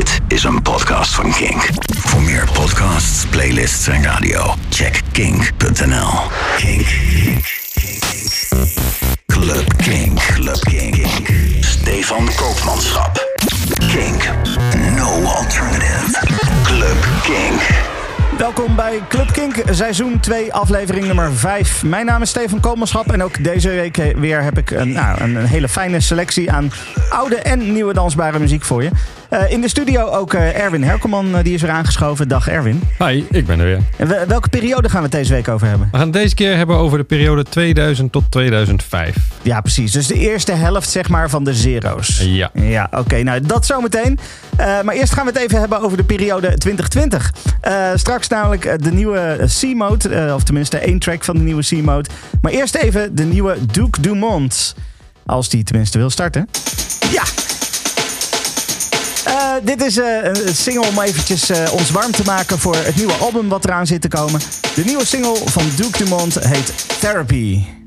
Dit is een podcast van Kink. Voor meer podcasts, playlists en radio, check kink.nl. Kink. Club Kink. Club Kink. Stefan Koopmanschap. Kink. No alternative. Club Kink. Welkom bij Club Kink, seizoen 2, aflevering nummer 5. Mijn naam is Steven Koolmanschap en ook deze week weer heb ik een, nou, een hele fijne selectie aan oude en nieuwe dansbare muziek voor je. Uh, in de studio ook uh, Erwin Herkelman, uh, die is er aangeschoven. Dag Erwin. Hi, ik ben er weer. En welke periode gaan we het deze week over hebben? We gaan het deze keer hebben over de periode 2000 tot 2005. Ja, precies. Dus de eerste helft zeg maar van de zero's. Ja. Ja, oké. Okay, nou, dat zometeen. maar eerst gaan we het even hebben over de periode 2020. straks namelijk de nieuwe C-mode, of tenminste één track van de nieuwe C-mode. Maar eerst even de nieuwe Duke Dumont. Als die tenminste wil starten. Ja, uh, dit is uh, een single om eventjes uh, ons warm te maken voor het nieuwe album wat eraan zit te komen. De nieuwe single van Duke Dumont heet Therapy.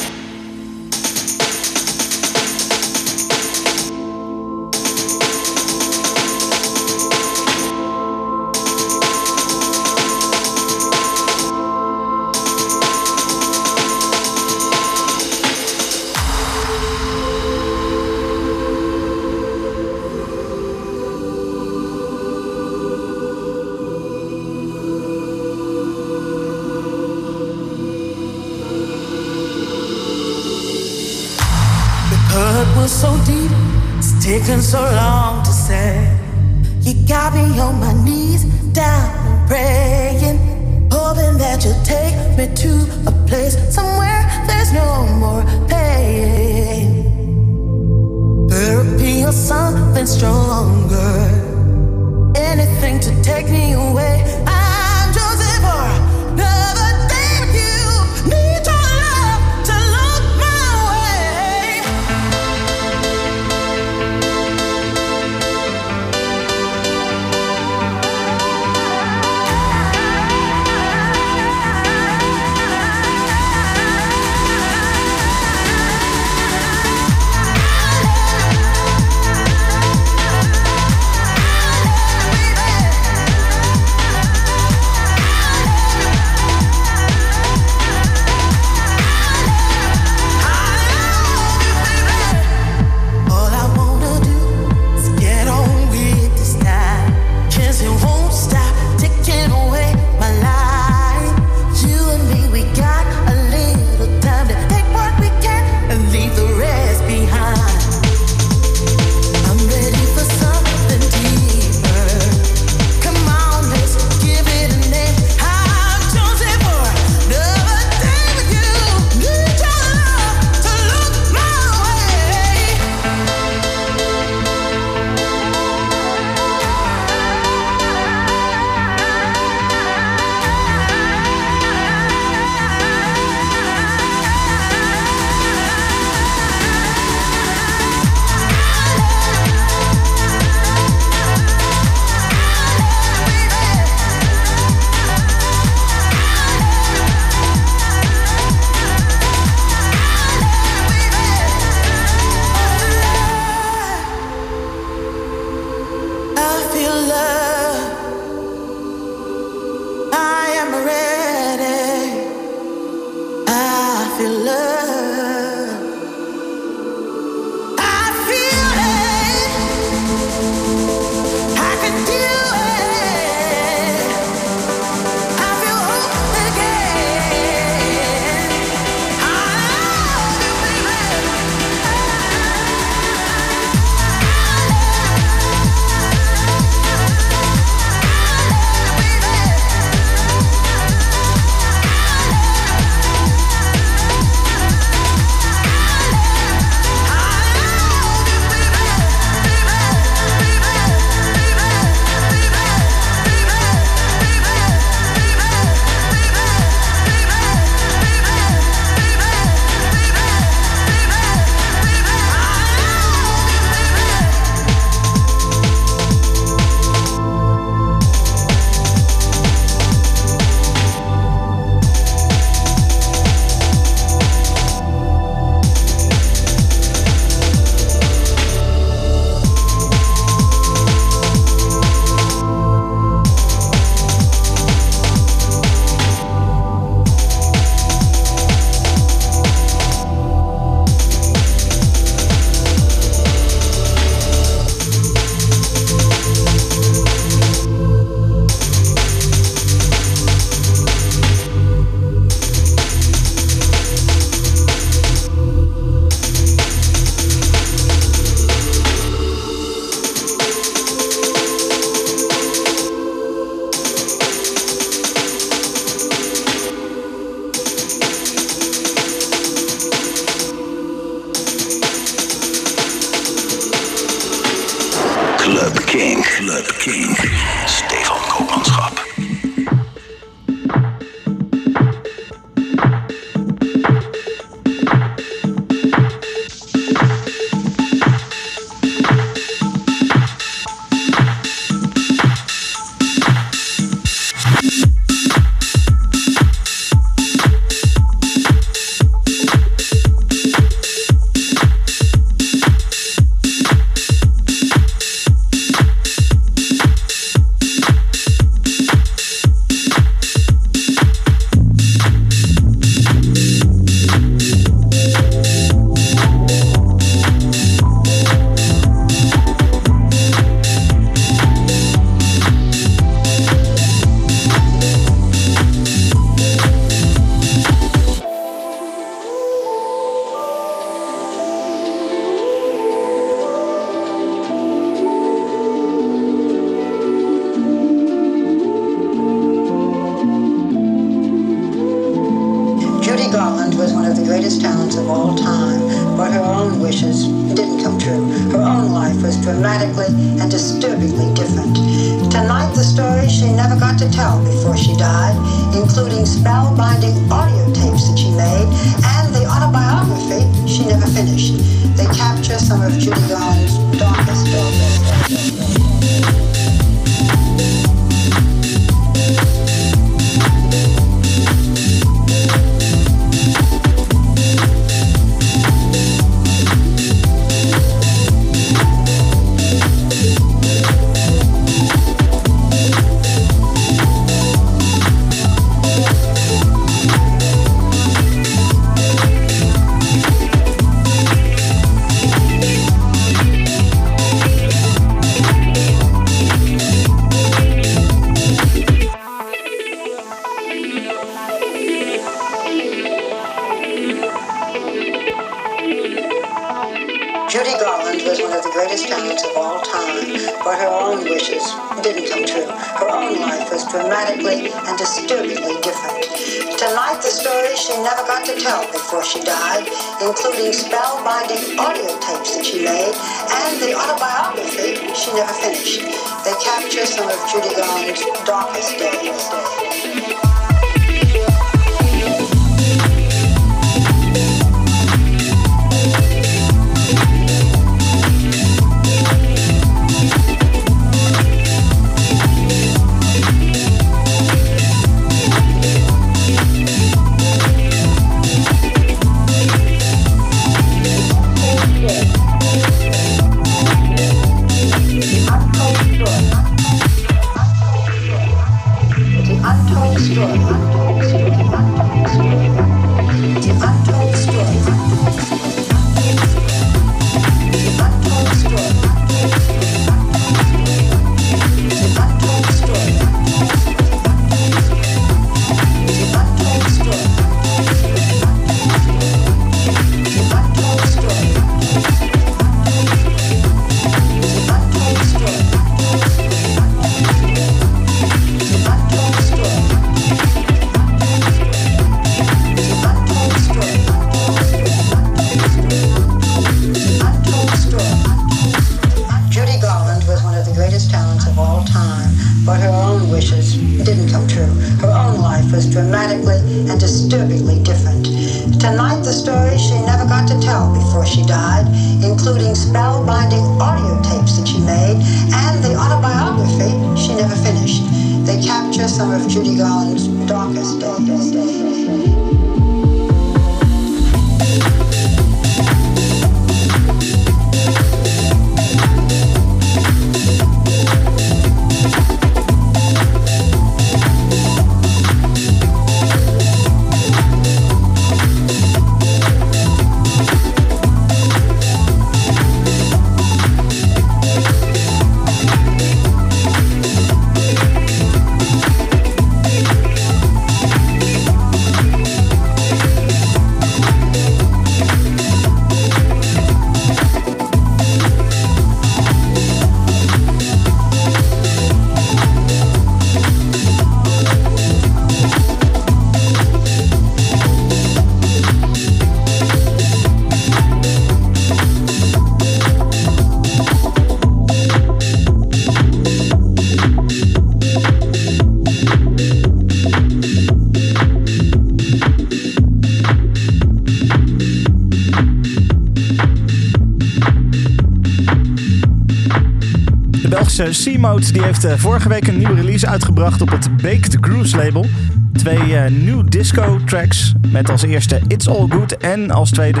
C-Mode die heeft eh, vorige week een nieuwe release uitgebracht op het Baked Grooves label. Twee eh, new disco tracks met als eerste It's All Good en als tweede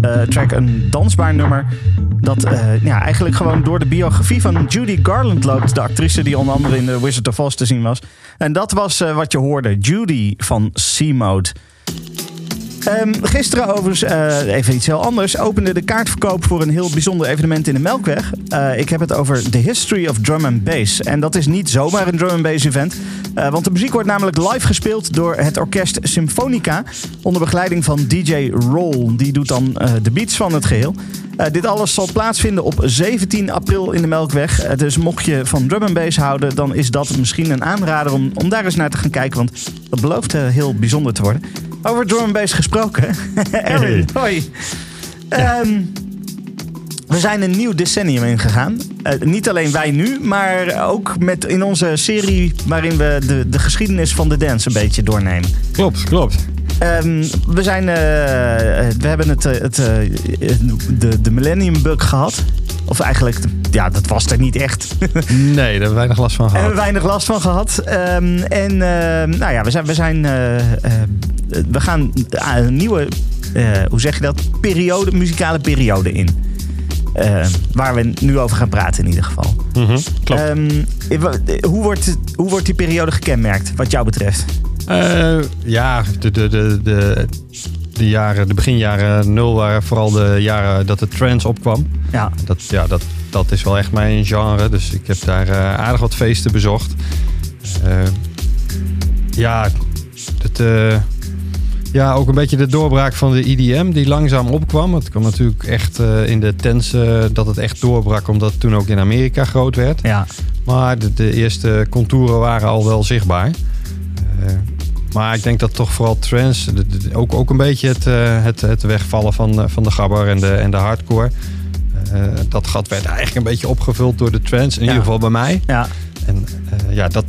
eh, track een dansbaar nummer. Dat ja, eigenlijk gewoon door de biografie van Judy Garland loopt. De actrice die onder andere in The Wizard of Oz te zien was. En dat was wat je hoorde. Judy van C-Mode. Ehm, gisteren overigens, eh, even iets heel anders, opende de kaartverkoop voor een heel bijzonder evenement in de Melkweg. Eh, ik heb het over The History of Drum and Bass. En dat is niet zomaar een drum and bass event. eh, want de muziek wordt namelijk live gespeeld door het orkest Symfonica. Onder begeleiding van DJ Roll. Die doet dan de beats van het geheel. Eh, dit alles zal plaatsvinden op 17 april in de Melkweg. Dus mocht je van drum and bass houden, dan is dat misschien een aanrader om, om daar eens naar te gaan kijken. Want dat belooft heel bijzonder te worden. Over drum and bass gesproken. Aaron, hoi. Ehm, we zijn een nieuw decennium ingegaan. Eh, niet alleen wij nu, maar ook met in onze serie waarin we de, de geschiedenis van de dance een beetje doornemen. Klopt, klopt. Ehm, we, zijn, eh, we hebben het, eh, het, de, de Millennium Bug gehad. Of eigenlijk, ja, dat was er niet echt. Nee, daar hebben we weinig last van gehad. hebben we weinig last van gehad. Ehm, en nou ja, we zijn, we, zijn we gaan ah, een nieuwe, eh, hoe zeg je dat, periode, muzikale periode in. Ehm, waar we nu over gaan praten in ieder geval. Mhm, klopt. Ehm, eh, eh, hoe, wordt, hoe wordt die periode gekenmerkt, wat jou betreft? Eh, ja, de, de, de, de, de, jaren, de beginjaren nul waren vooral de jaren dat de trance opkwam. Ja, Dat, ja, dat, dat is wel echt mijn genre. Dus ik heb daar eh, aardig wat feesten bezocht. Eh, ja, het, eh, ja, ook een beetje de doorbraak van de IDM die langzaam opkwam. Het kwam natuurlijk echt eh, in de tens dat het echt doorbrak, omdat het toen ook in Amerika groot werd. ja, Maar de, de eerste contouren waren al wel zichtbaar. Eh, maar ik denk dat toch vooral de- de- ook, ook een beetje het, eh, het, het wegvallen van, van de gabber en de, en de hardcore. dat gat werd eigenlijk een beetje opgevuld door de trance, in Ja. ieder geval bij mij. ja, En ja, dat,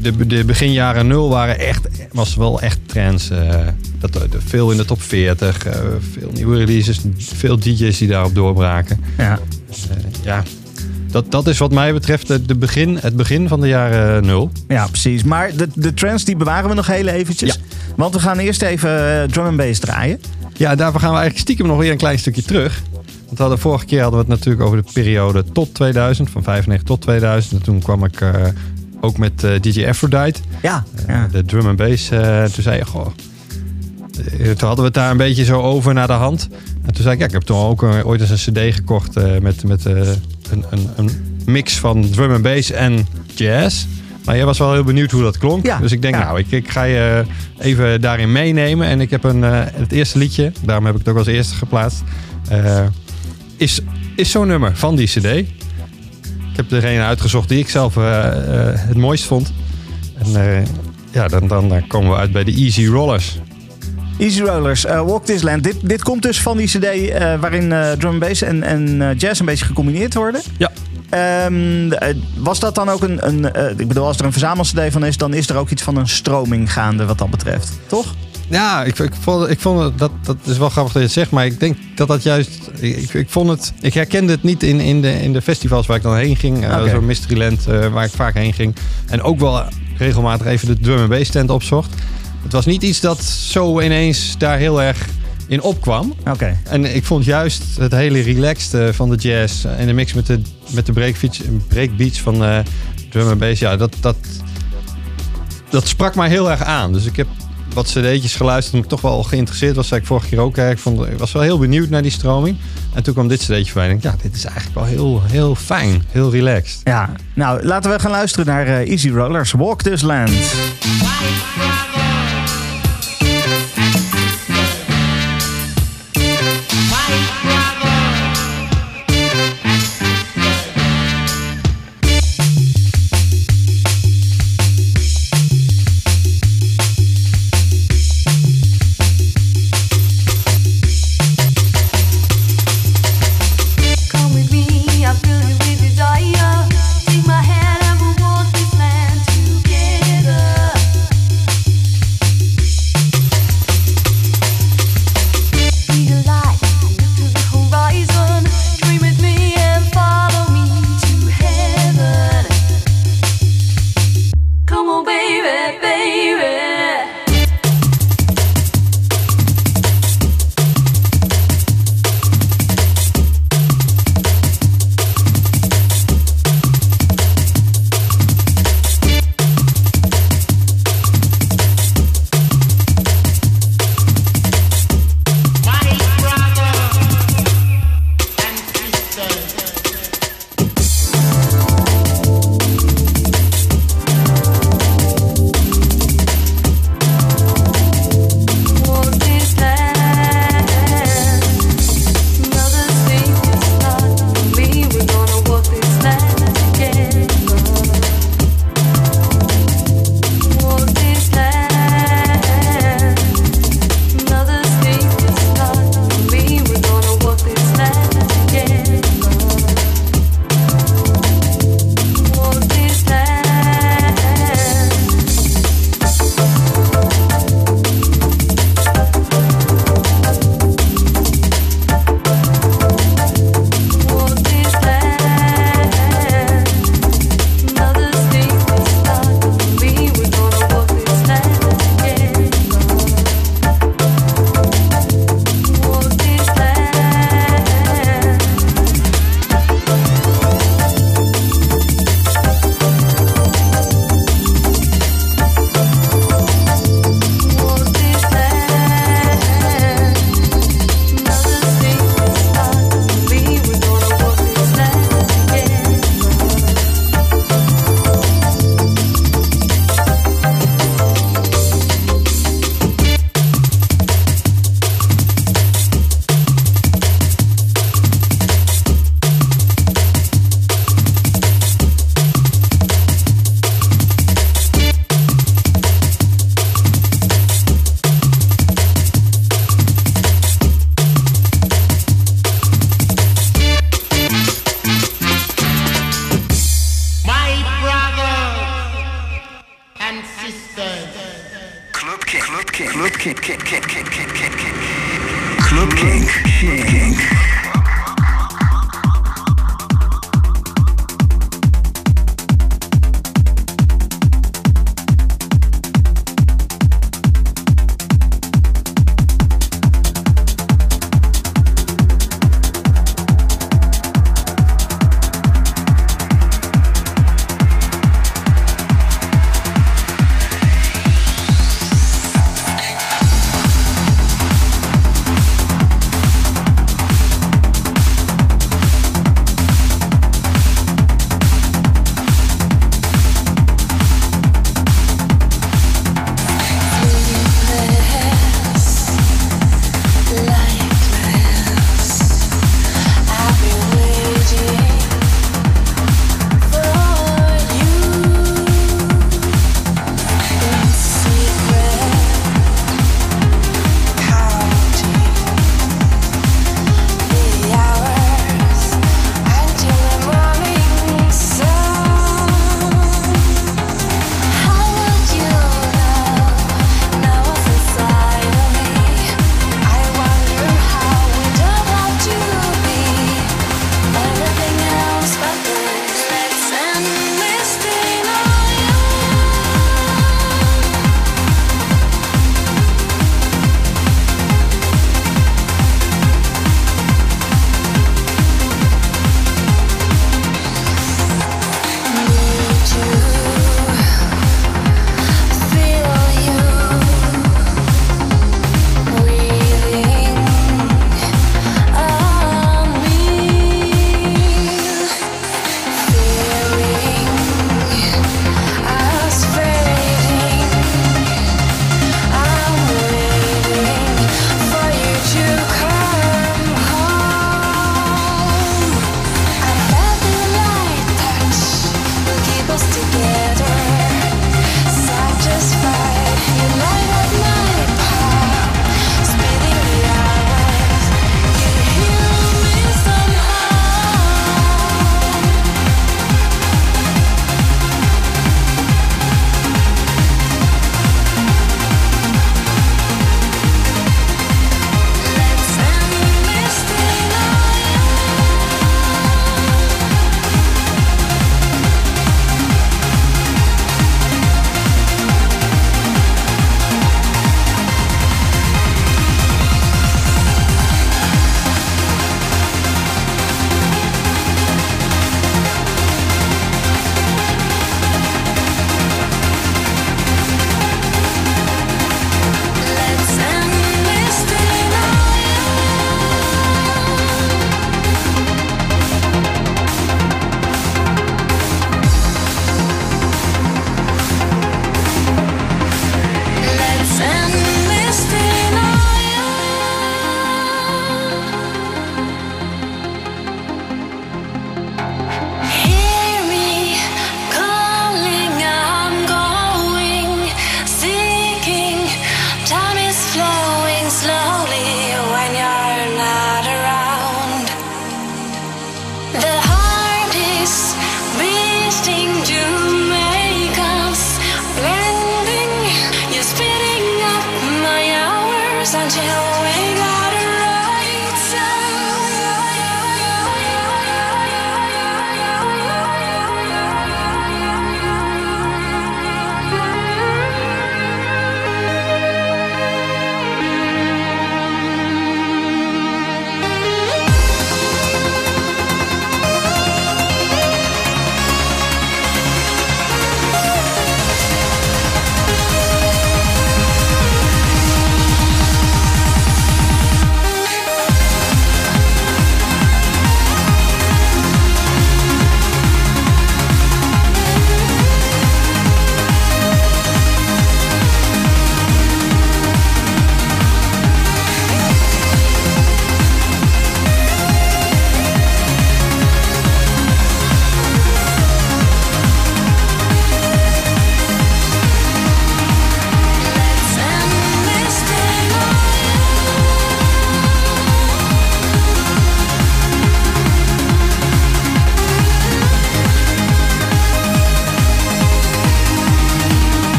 de, de beginjaren nul waren echt, was wel echt trance. eh, dat, de- veel in de top 40, eh, veel nieuwe releases, veel DJ's die daarop doorbraken. ja. Eh, ja, dat, dat is wat mij betreft de, de begin, het begin van de jaren nul. Ja, precies. Maar de, de trends die bewaren we nog heel eventjes. Ja. Want we gaan eerst even eh, drum and bass draaien. Ja, daarvoor gaan we eigenlijk stiekem nog weer een klein stukje terug. Want hadden, vorige keer hadden we het natuurlijk over de periode tot 2000, van 95 tot 2000. En toen kwam ik eh, ook met eh, DJ Aphrodite, Ja, eh, ja. de drum and bass. eh, toen zei je, goh, toen hadden we het daar een beetje zo over naar de hand. En toen zei ik, ja, ik heb toen ook ooit eens een cd gekocht met, met een, een, een mix van drum and bass en jazz. Maar jij was wel heel benieuwd hoe dat klonk. Ja, dus ik denk, ja. nou, ik, ik ga je even daarin meenemen. En ik heb een, het eerste liedje, daarom heb ik het ook als eerste geplaatst. is, is zo'n nummer van die cd. Ik heb degene uitgezocht die ik zelf eh, eh, het mooist vond. En eh, ja, dan, dan, dan komen we uit bij de Easy Rollers. Easy Rollers, Walk This Land. Dit, dit komt dus van die cd waarin eh, drum and bass en, en jazz een beetje gecombineerd worden. Ja. Ehm, eh, was dat dan ook een, een ik bedoel, als er een verzamel-cd van is, dan is er ook iets van een stroming gaande wat dat betreft, toch? Ja, ik, ik, vond, ik vond het, dat, dat is wel grappig dat je het zegt, maar ik denk dat dat juist, ik, ik vond het, ik herkende het niet in, in, de, in de festivals waar ik dan heen ging, eh, Oké. zo'n Mysteryland eh, waar ik vaak heen ging. En ook wel regelmatig even de drum and bass tent opzocht. Het was niet iets dat zo ineens daar heel erg in opkwam. Oké. En ik vond juist het hele relaxed eh, van de jazz en de mix met de, met de breakbeats, breakbeats van eh drum and bass, ja, dat, dat, dat sprak mij heel erg aan. Dus ik heb wat cd'tjes geluisterd omdat ik toch wel geïnteresseerd was. Zei ik vorige keer ook. Ik, vond, ik was wel heel benieuwd naar die stroming. En toen kwam dit cd'tje voorbij. En ik ja, dit is eigenlijk wel heel, heel fijn. Heel relaxed. Ja, nou laten we gaan luisteren naar eh, Easy Rollers, Walk This Land. Club King. Club King. Club King. Club King. Club King. Club King. Club King.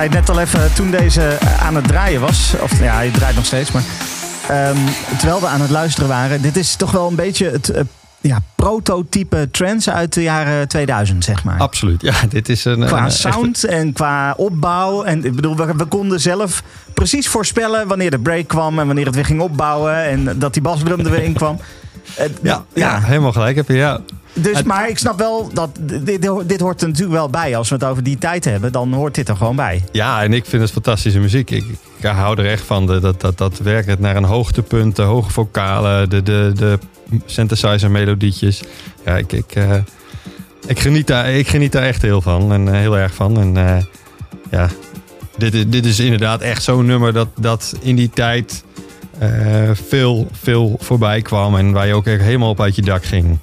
Zei net al even toen deze eh, aan het draaien was. Of ja, hij draait nog steeds. Maar ehm, terwijl we aan het luisteren waren. Dit is toch wel een beetje het eh, ja, prototype trance uit de jaren 2000, zeg maar. Absoluut. Ja, dit is een. Qua een echt- sound en qua opbouw. En ik bedoel, we, we konden zelf precies voorspellen wanneer de break kwam en wanneer het weer ging opbouwen. En dat die basdrum er weer in kwam. Eh, ja, ja, helemaal gelijk heb je. Ja. Dus, Het- maar ik snap wel dat dit, dit hoort er natuurlijk wel bij. Als we het over die tijd hebben, dan hoort dit er gewoon bij. ja, en ik vind het fantastische muziek. Ik, ik hou er echt van. De, dat, dat, dat werkt naar een hoogtepunt, de hoge vocalen, de, de, de synthesizer melodietjes. Ja, ik, ik, eh, ik, geniet daar, ik geniet daar echt heel van. En eh, heel erg van. En eh, ja, dit, is- dit is inderdaad echt zo'n nummer dat, dat in die tijd veel, veel voorbij kwam. En waar je ook echt helemaal op uit je dak ging.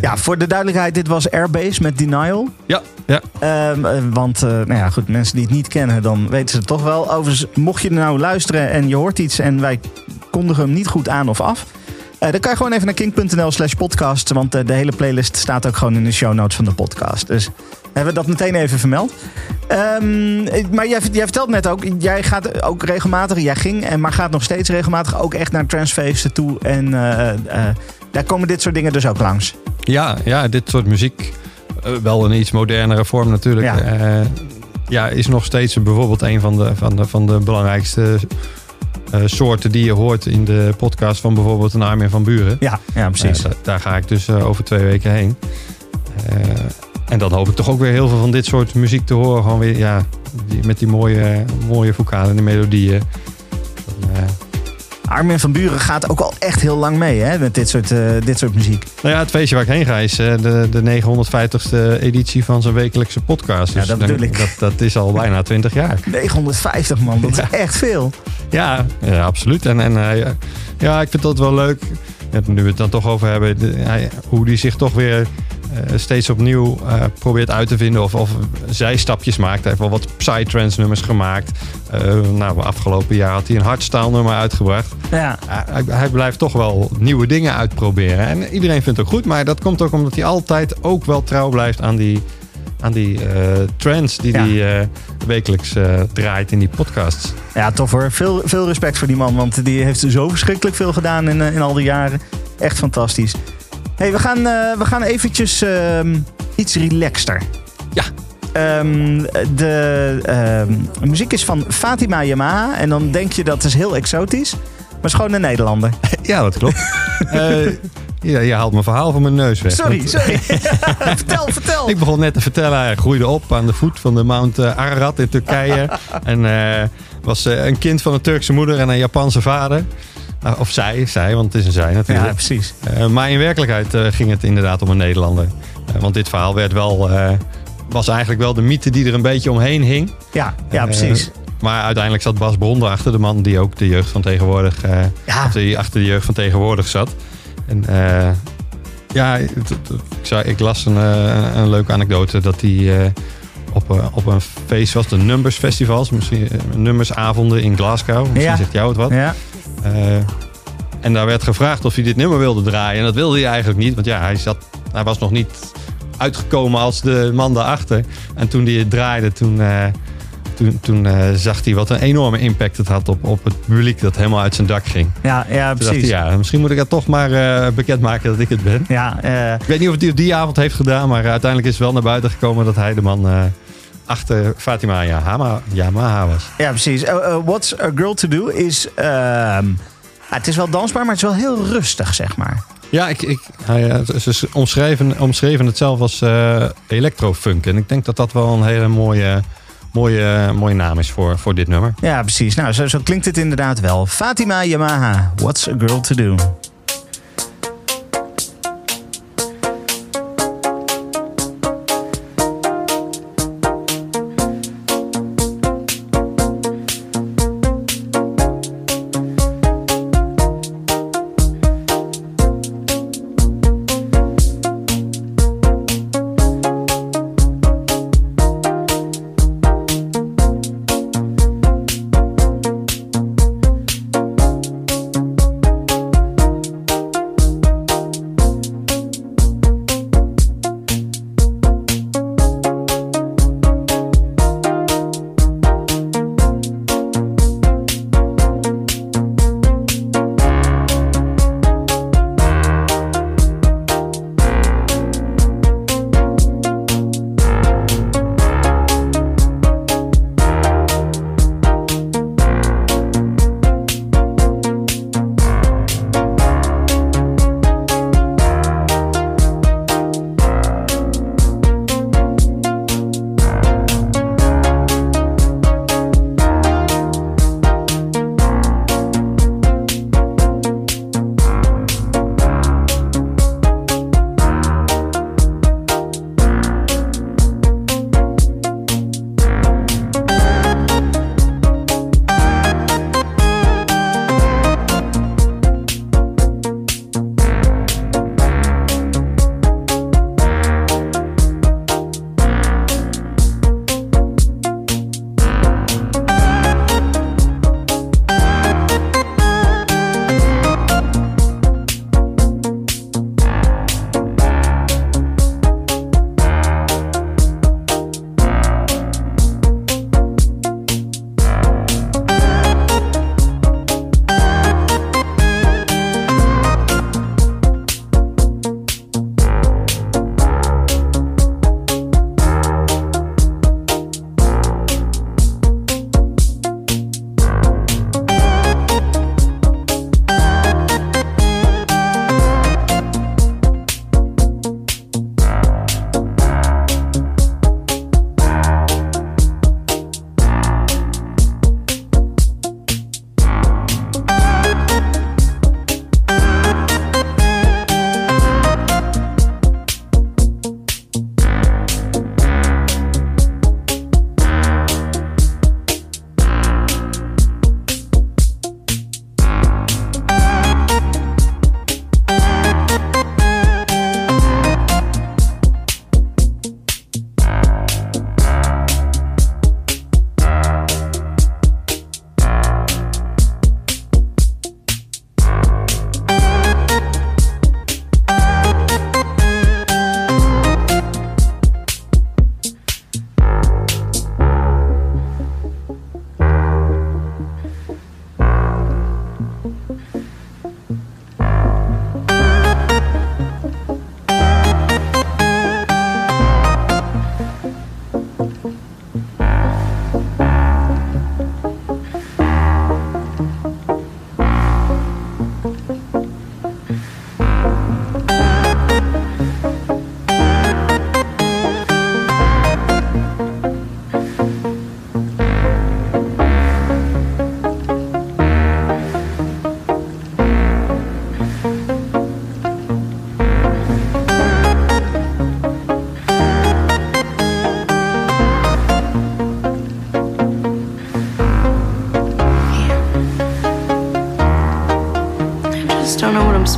Ja, voor de duidelijkheid, dit was Airbase met Denial. Ja, ja. Ehm, eh, want, eh, nou ja, goed, mensen die het niet kennen, dan weten ze het toch wel. Overigens, mocht je er nou luisteren en je hoort iets en wij kondigen hem niet goed aan of af. eh, dan kan je gewoon even naar king.nl slash podcast. Want eh, de hele playlist staat ook gewoon in de show notes van de podcast. Dus hebben we dat meteen even vermeld. Ehm, eh, maar jij, jij vertelt net ook, jij gaat ook regelmatig, jij ging, en maar gaat nog steeds regelmatig ook echt naar transfeesten toe. En eh, eh, daar komen dit soort dingen dus ook langs. Ja, ja, dit soort muziek. eh, wel een iets modernere vorm natuurlijk. Ja. Ja, ja is nog steeds bijvoorbeeld een van de, van de, van de belangrijkste eh, soorten die je hoort in de podcast van bijvoorbeeld een Armin van Buren. Ja, ja precies. Eh, da- daar ga ik dus eh, over twee weken heen. Eh, en dan hoop ik toch ook weer heel veel van dit soort muziek te horen. Gewoon weer, ja, die, met die mooie, mooie vocalen en melodieën. Dan, eh, Armin van Buren gaat ook al echt heel lang mee hè, met dit soort, eh, dit soort muziek. Nou ja, het feestje waar ik heen ga is eh, de, de 950ste editie van zijn wekelijkse podcast. Ja, Dus dat dan- bedoel ik. Dat, dat is al bijna 20 jaar. 950 man, dat is echt veel. Ja, ja absoluut. En, en eh, ja, ja, ik vind dat wel leuk. Ja, nu we het dan toch over hebben, hoe die zich toch weer steeds opnieuw eh, probeert uit te vinden. Of, of zijstapjes maakt. Hij heeft wel wat psytrance nummers gemaakt. Eh, nou, afgelopen jaar had hij een hardstyle nummer uitgebracht. Ja, hij, hij blijft toch wel nieuwe dingen uitproberen. En iedereen vindt het ook goed. Maar dat komt ook omdat hij altijd ook wel trouw blijft aan die, aan die eh, trends die Ja. hij eh, wekelijks eh, draait in die podcasts. ja tof hoor. Veel, veel respect voor die man, want die heeft zo verschrikkelijk veel gedaan in, eh, in al die jaren. Echt fantastisch. Hey, we, gaan, eh, we gaan eventjes ehm, iets relaxter. Ja. Ehm, de ehm, muziek is van Fatima Yamaha. En dan denk je dat is heel exotisch. Maar is gewoon een Nederlander. Ja, dat klopt. Eh, ja, je haalt mijn verhaal van mijn neus weg. Sorry, sorry. vertel, vertel. Ik begon net te vertellen, hij groeide op aan de voet van de Mount eh, Ararat in Turkije. en eh, was eh, een kind van een Turkse moeder en een Japanse vader. Nou, of zij, zij, want het is een zij natuurlijk. Ja, precies. Eh, maar in werkelijkheid eh, ging het inderdaad om een Nederlander. Eh, want dit verhaal werd wel, eh, was eigenlijk wel de mythe die er een beetje omheen hing. Ja, ja Eh, precies. maar uiteindelijk zat Bas Bron achter, de man die ook de jeugd van tegenwoordig, eh, Ja. die achter de jeugd van tegenwoordig zat. En eh, ja, ik, ik las een, eh, een leuke anekdote dat hij eh, op, eh, op een feest was, de Numbers Festivals, misschien eh, Numbersavonden in Glasgow. Misschien Ja. zegt jou het wat. Ja. Eh, en daar werd gevraagd of hij dit nummer wilde draaien. En dat wilde hij eigenlijk niet, want ja, hij, zat, hij was nog niet uitgekomen als de man daarachter. En toen hij het draaide, toen, eh, toen, toen eh, zag hij wat een enorme impact het had op, op het publiek dat helemaal uit zijn dak ging. Ja, ja, precies. hij, ja, misschien moet ik het toch maar eh, bekendmaken dat ik het ben. Ja, Ik weet niet of hij het die avond heeft gedaan, maar uiteindelijk is wel naar buiten gekomen dat hij de man achter Fatima Yamaha, Yamaha was. ja, precies. Eh, eh, What's a Girl to Do is... ehm, ja, het is wel dansbaar, maar het is wel heel rustig, zeg maar. Ja, ik, ik, hij, eh, ze omschreven, omschreven het zelf als electrofunk. En ik denk dat dat wel een hele mooie, mooie, mooie naam is voor, voor dit nummer. Ja, precies. Nou, zo, zo klinkt het inderdaad wel. Fatima Yamaha, What's a Girl to Do?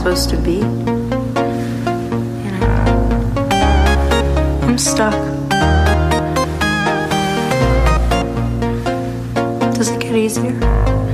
Supposed to be. Know, I'm stuck. Does it get easier?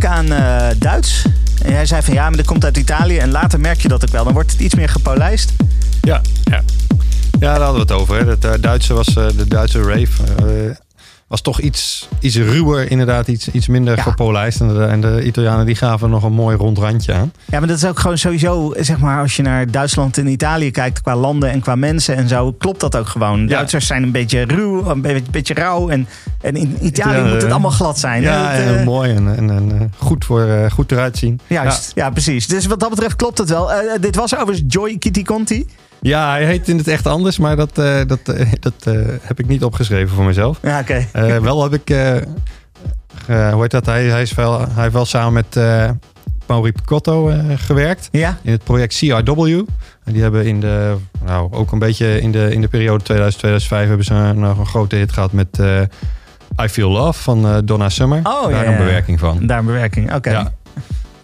Denken aan eh, Duits. En jij zei van ja, maar dat komt uit Italië. En later merk je dat ook wel. Dan wordt het iets meer gepolijst. Ja, ja. ja daar hadden we het over. Hè. Het eh, Duitse was eh, de Duitse rave. was toch iets, iets ruwer, inderdaad, iets, iets minder Ja. gepolijst. En de, en de Italianen die gaven nog een mooi rond randje aan. Ja, maar dat is ook gewoon sowieso, zeg maar, als je naar Duitsland en Italië kijkt qua landen en qua mensen en zo, klopt dat ook gewoon. Duitsers zijn een beetje ruw, een beetje, beetje rauw. En, en in Italië moet het allemaal glad zijn. Ja, hè? Heel eh, mooi en, en, en eh, goed, voor, eh, goed eruit zien. Juist, ja. precies. Dus wat dat betreft klopt het wel. Dit was overigens Joy Kitty Conti. Ja, hij heet in het echt anders, maar dat, dat, dat heb ik niet opgeschreven voor mezelf. Ja, oké. Wel heb ik, hoe heet dat? Hij, hij, is wel, hij heeft wel samen met eh Mauri Picotto gewerkt Ja? in het project CRW. En die hebben in de, nou ook een beetje in de, in de periode 2000-2005 hebben ze nog een grote hit gehad met I Feel Love van eh, Donna Summer. Oh, Daar ja, een ja. bewerking van. Daar een bewerking, oké. Ja.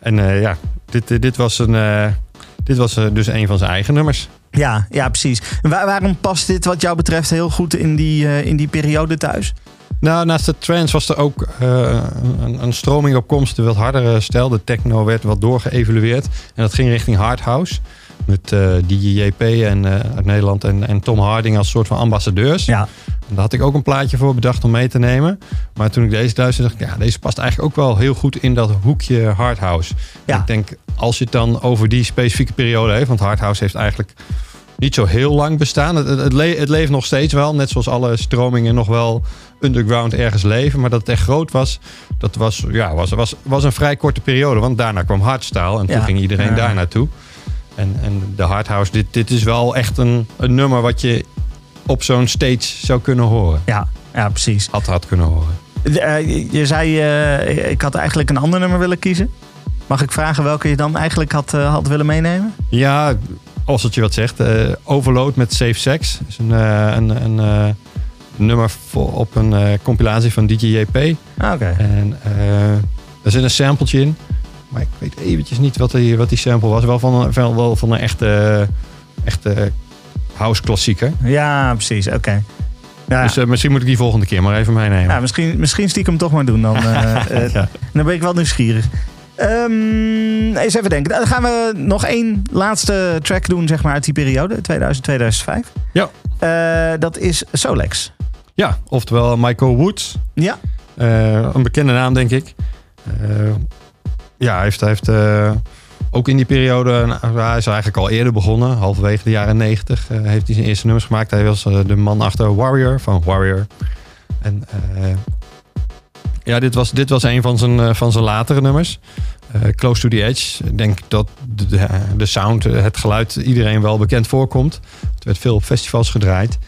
En eh, ja, dit, dit was, een, eh, dit was eh, dus een van zijn eigen nummers. Ja, ja, precies. Waar- waarom past dit wat jou betreft heel goed in die, eh, in die periode thuis? Nou, naast de trance was er ook eh, een, een stroming op komst, een wat hardere stijl. De techno werd wat doorgeëvalueerd. En dat ging richting hard house. Met eh DJP en, eh, uit Nederland en, en Tom Harding als soort van ambassadeurs. Ja. En daar had ik ook een plaatje voor bedacht om mee te nemen. Maar toen ik deze luisterde, dacht ik, ja, deze past eigenlijk ook wel heel goed in dat hoekje hardhouse. Ja. Ik denk, als je het dan over die specifieke periode heeft, want hardhouse heeft eigenlijk niet zo heel lang bestaan. Het, het, het le- het leeft nog steeds wel, net zoals alle stromingen nog wel underground ergens leven. Maar dat het echt groot was, dat was, ja, was, was, was een vrij korte periode. Want daarna kwam hardstyle en toen ging iedereen Ja. daar naartoe. En, en de hardhouse, dit, dit is wel echt een, een nummer wat je op zo'n stage zou kunnen horen. Ja, ja precies. Had had kunnen horen. Eh, je- zei, eh, ik had eigenlijk een ander nummer willen kiezen. Mag ik vragen welke je dan eigenlijk had, eh, had willen meenemen? Ja, als het je wat zegt. Overload met Safe Sex. is een, een, een nummer voor, op een compilatie van DJ JP. Ah, Oké. En er zit een sampletje in. Maar ik weet eventjes niet wat die, wat die sample was. Wel van een, wel, wel van een echte, echte house klassieker. Ja, precies. Oké. Ja, Dus eh, misschien moet ik die volgende keer maar even meenemen. ja, misschien, misschien stiekem toch maar doen. Dan, eh, eh, Ja. dan ben ik wel nieuwsgierig. Ehm, eens even denken. Dan gaan we nog één laatste track doen zeg maar, uit die periode, 2000-2005. Ja. Dat is Solex. Ja, oftewel Michael Woods. Ja. Een bekende naam, denk ik. Eh, ja, hij heeft, hij heeft eh, ook in die periode... nou, hij is eigenlijk al eerder begonnen. Halverwege de jaren negentig heeft hij zijn eerste nummers gemaakt. Hij was eh, de man achter Warrior, van Warrior. En eh, ja, dit was, dit was een van zijn, eh, van zijn latere nummers. Eh, Close to the Edge. Ik denk dat de, de, sound, eh, het geluid iedereen wel bekend voorkomt. Het werd veel op festivals gedraaid.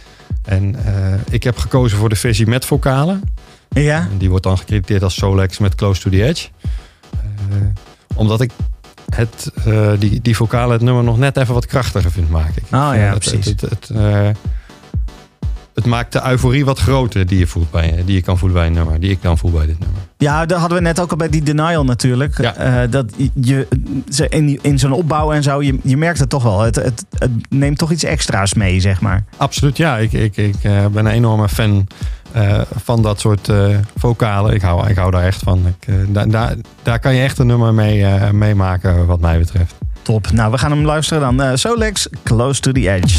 En eh, ik heb gekozen voor de versie met vocalen. Ja. En die wordt dan gecrediteerd als Solex met Close to the Edge. Eh, omdat ik het, eh, die, die vocalen het nummer nog net even wat krachtiger vind maken. Ik Oh ja, het, precies. Het, het, het, maakt de euforie wat groter die je, voelt bij, die je kan voelen bij een nummer. Die ik dan voel bij dit nummer. Ja, dat hadden we net ook al bij die Denial natuurlijk. Ja. Eh, dat je in, in zo'n opbouw en zo, je, je merkt het toch wel. Het, het, het neemt toch iets extra's mee, zeg maar. Absoluut, ja. Ik, ik, ik eh, ben een enorme fan eh, van dat soort vocalen. Ik hou, ik hou daar echt van. Ik, daar, daar, daar kan je echt een nummer mee, eh, mee maken wat mij betreft. Top. Nou, we gaan hem luisteren dan. Solex, Close to the Edge.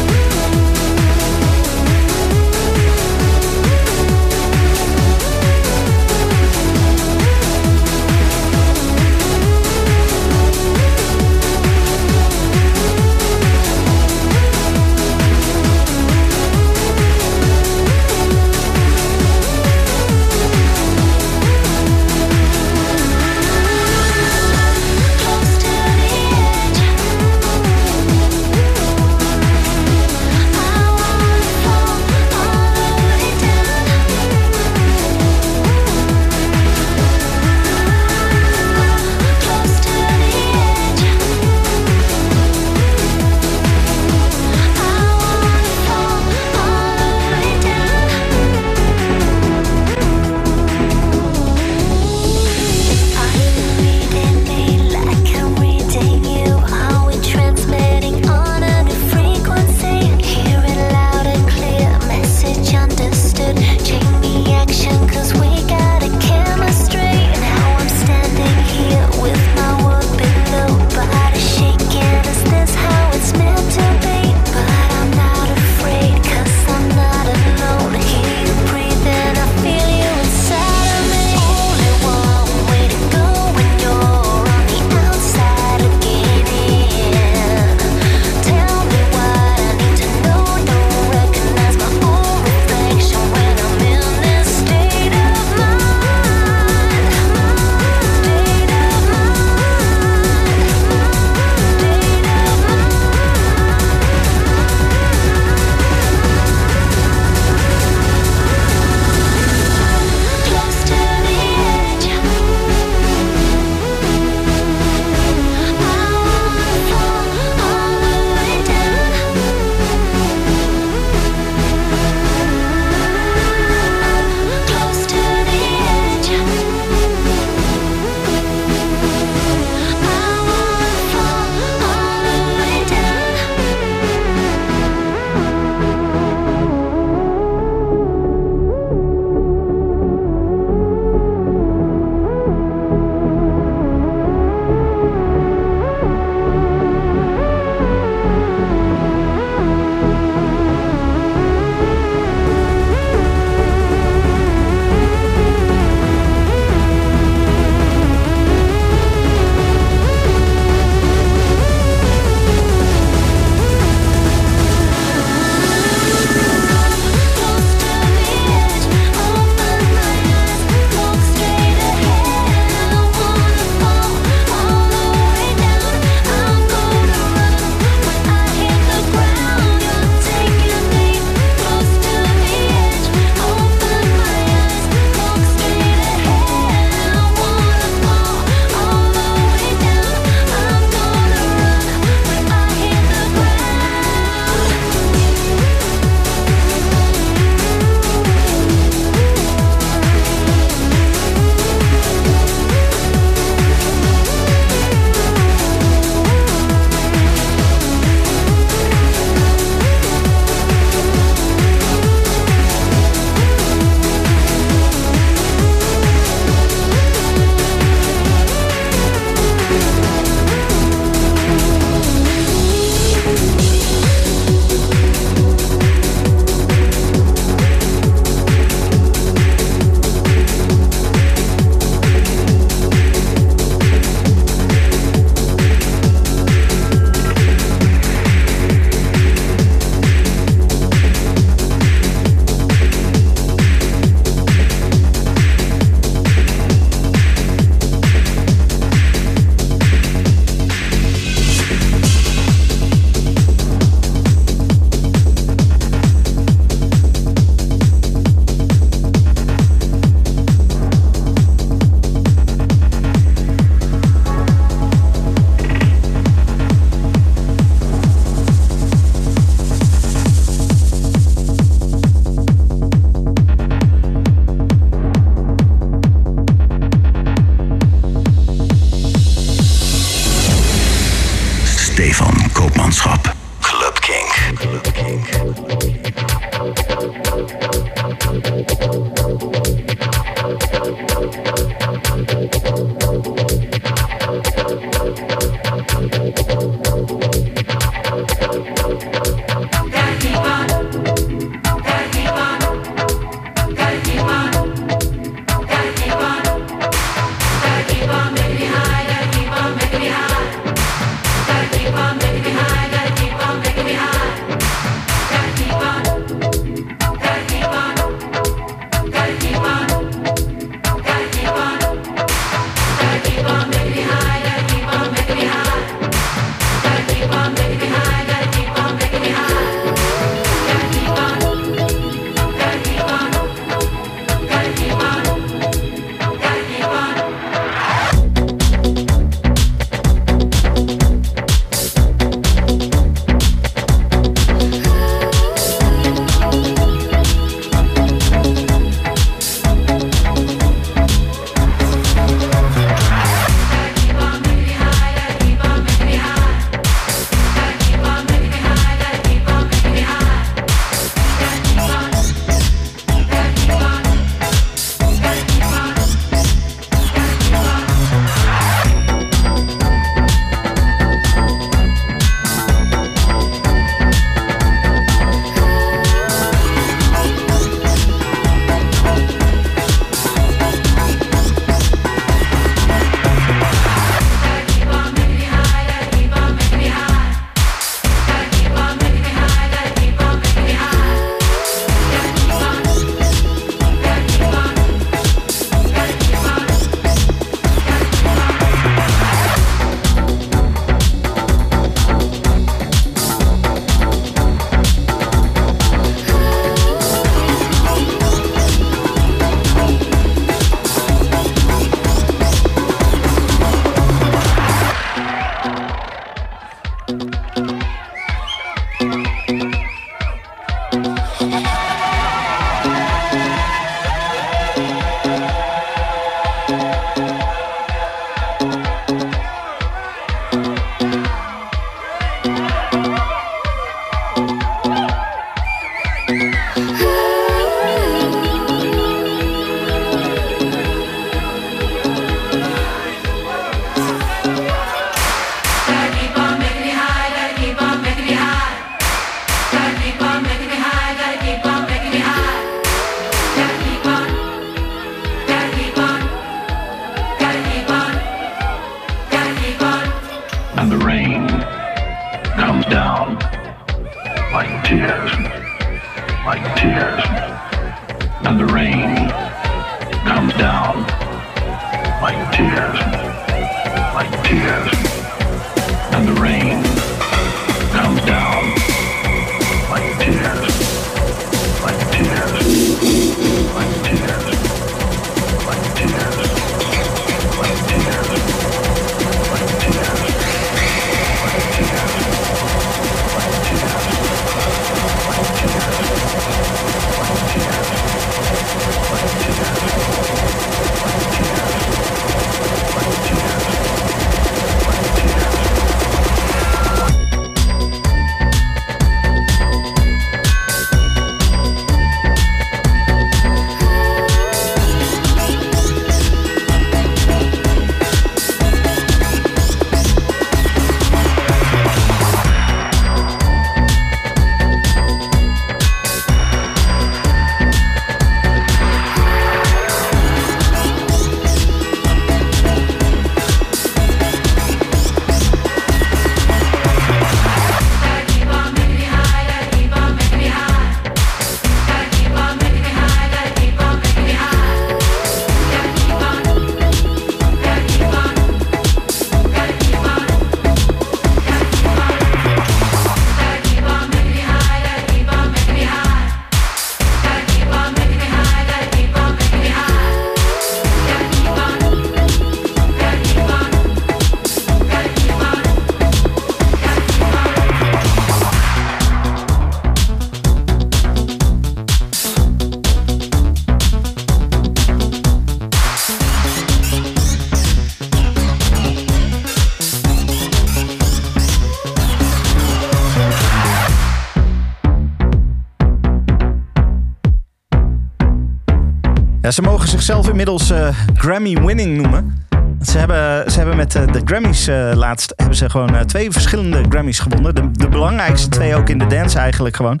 Zichzelf inmiddels eh, Grammy-winning noemen. Want Ze hebben, ze hebben met eh, de Grammys eh, laatst hebben ze gewoon twee verschillende Grammys gewonnen. De, de belangrijkste twee ook in de dance eigenlijk gewoon.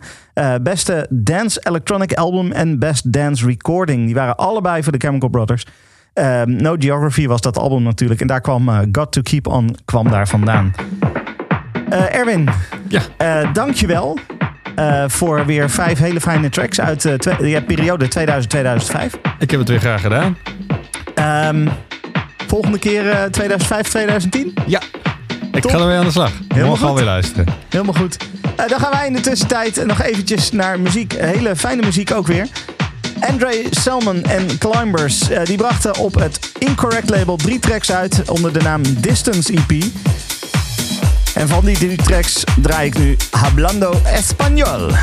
Beste Dance Electronic Album en Best Dance Recording. Die waren allebei voor de Chemical Brothers. Ehm, no Geography was dat album natuurlijk. En daar kwam Got to Keep On kwam daar vandaan. Erwin, Ja. dankjewel eh voor weer vijf hele fijne tracks uit de ja, periode 2000-2005. Ik heb het weer graag gedaan. Ehm, volgende keer eh 2005, 2010. Ja. Ik Top. ga er weer aan de slag. Helemaal goed. weer luisteren. Helemaal goed. Eh, dan gaan wij in de tussentijd nog eventjes naar muziek. Hele fijne muziek ook weer. Andre Selman en Climbers eh, die brachten op het Incorrect label drie tracks uit onder de naam Distance EP. En van die drie tracks draai ik nu Hablando Español.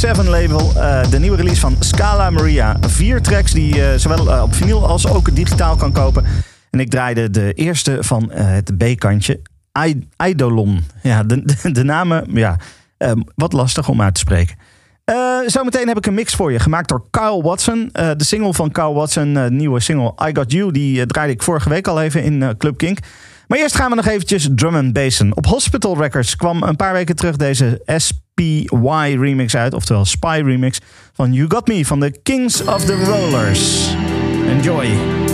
Seven label, eh, de nieuwe release van Scala Maria. Vier tracks die je zowel eh, op vinyl als ook digitaal kan kopen. En ik draaide de eerste van het B-kantje. Eidolon. Ja, de, de, de namen, ja, ehm, wat lastig om uit te spreken. Zometeen heb ik een mix voor je, gemaakt door Kyle Watson. De single van Kyle Watson, uh, nieuwe single I Got You, die draaide ik vorige week al even in Club Kink. Maar eerst gaan we nog eventjes drum and bassen. Op Hospital Records kwam een paar weken terug deze SPY remix uit, oftewel Spy remix van You Got Me van de Kings of the Rollers. Enjoy.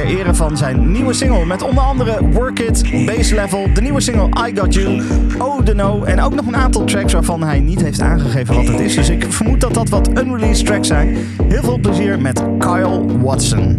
ter ere van zijn nieuwe single. Met onder andere Work It, Base Level, de nieuwe single I Got You, Oh The No. En ook nog een aantal tracks waarvan hij niet heeft aangegeven wat het is. Dus ik vermoed dat dat wat unreleased tracks zijn. Heel veel plezier met Kyle Watson.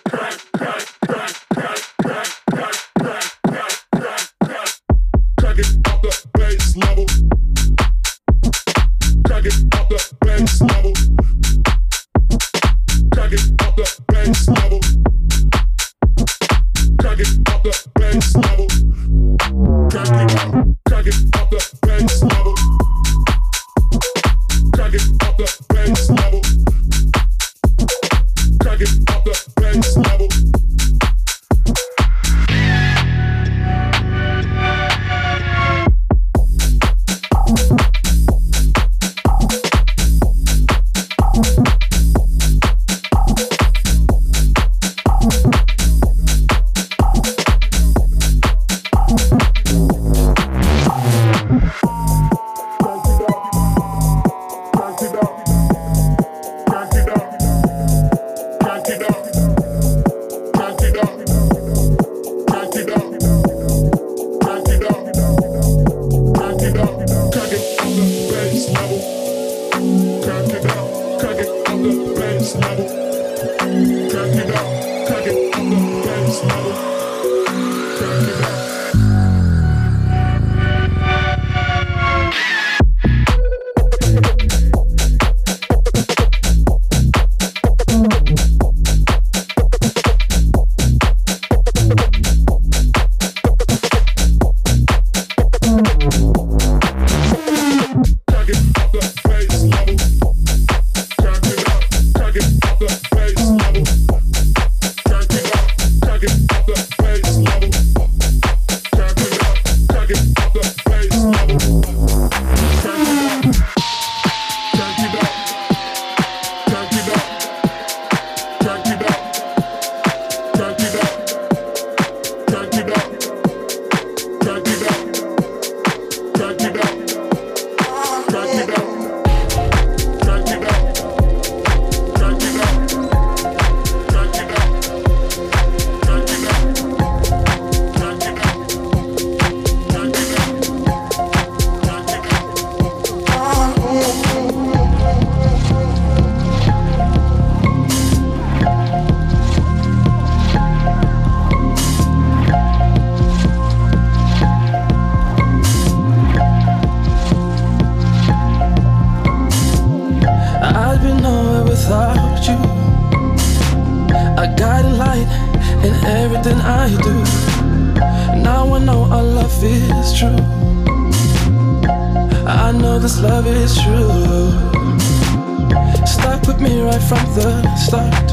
Stuck with me right from the start.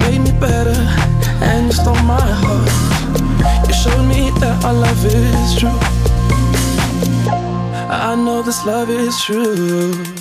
Made me better and you stole my heart. You showed me that our love is true. I know this love is true.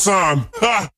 Time. Ha!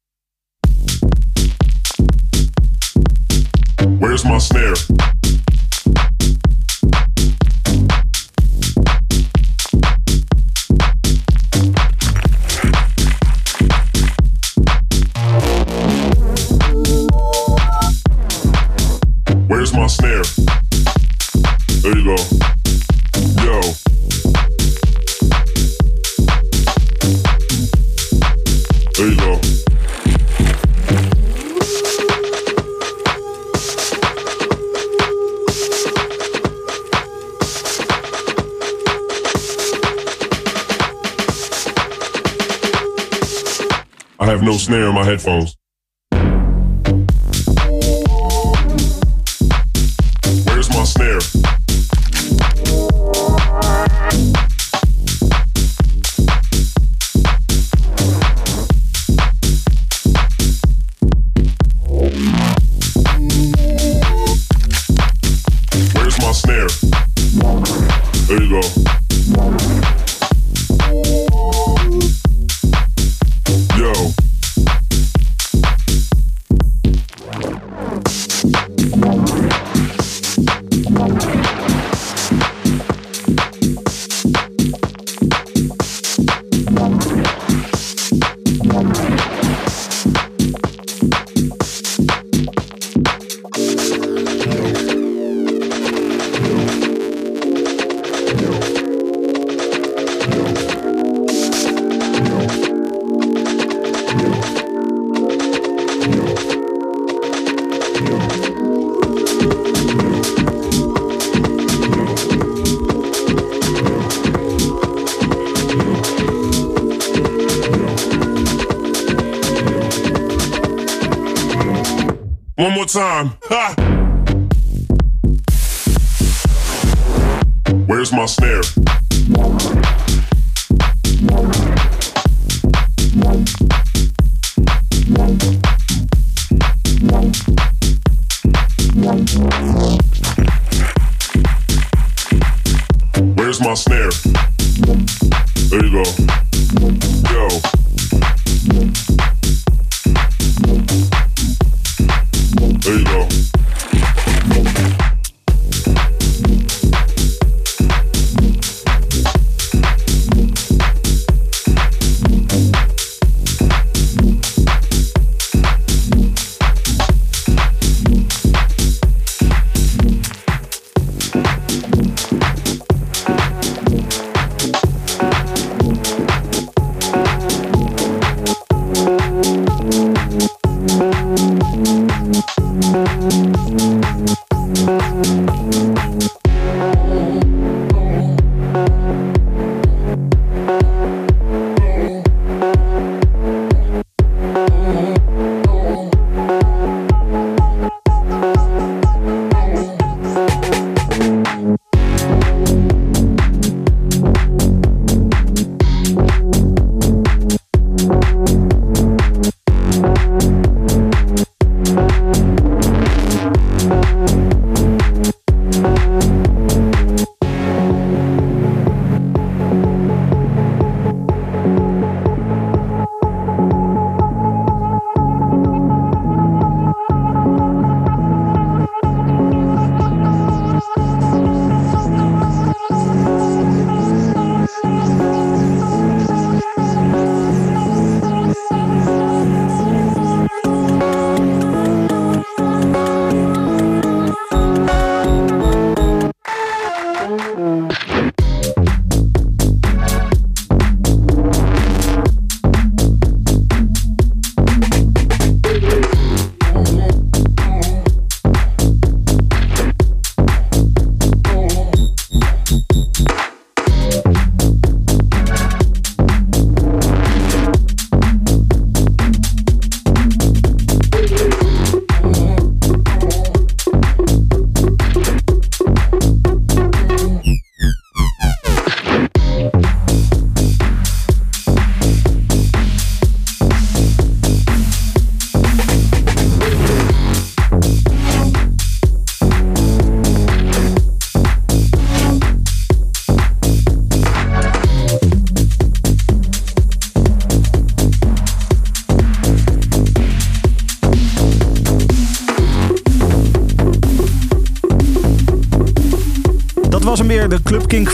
Time. Ha! Where's my snare? Where's my snare? There you go.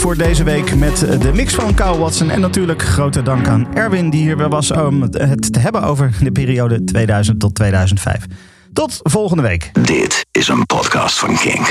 Voor deze week met de mix van Kyle Watson. En natuurlijk grote dank aan Erwin die hier weer was om het te hebben over de periode 2000 tot 2005. Tot volgende week. Dit is een podcast van Kink.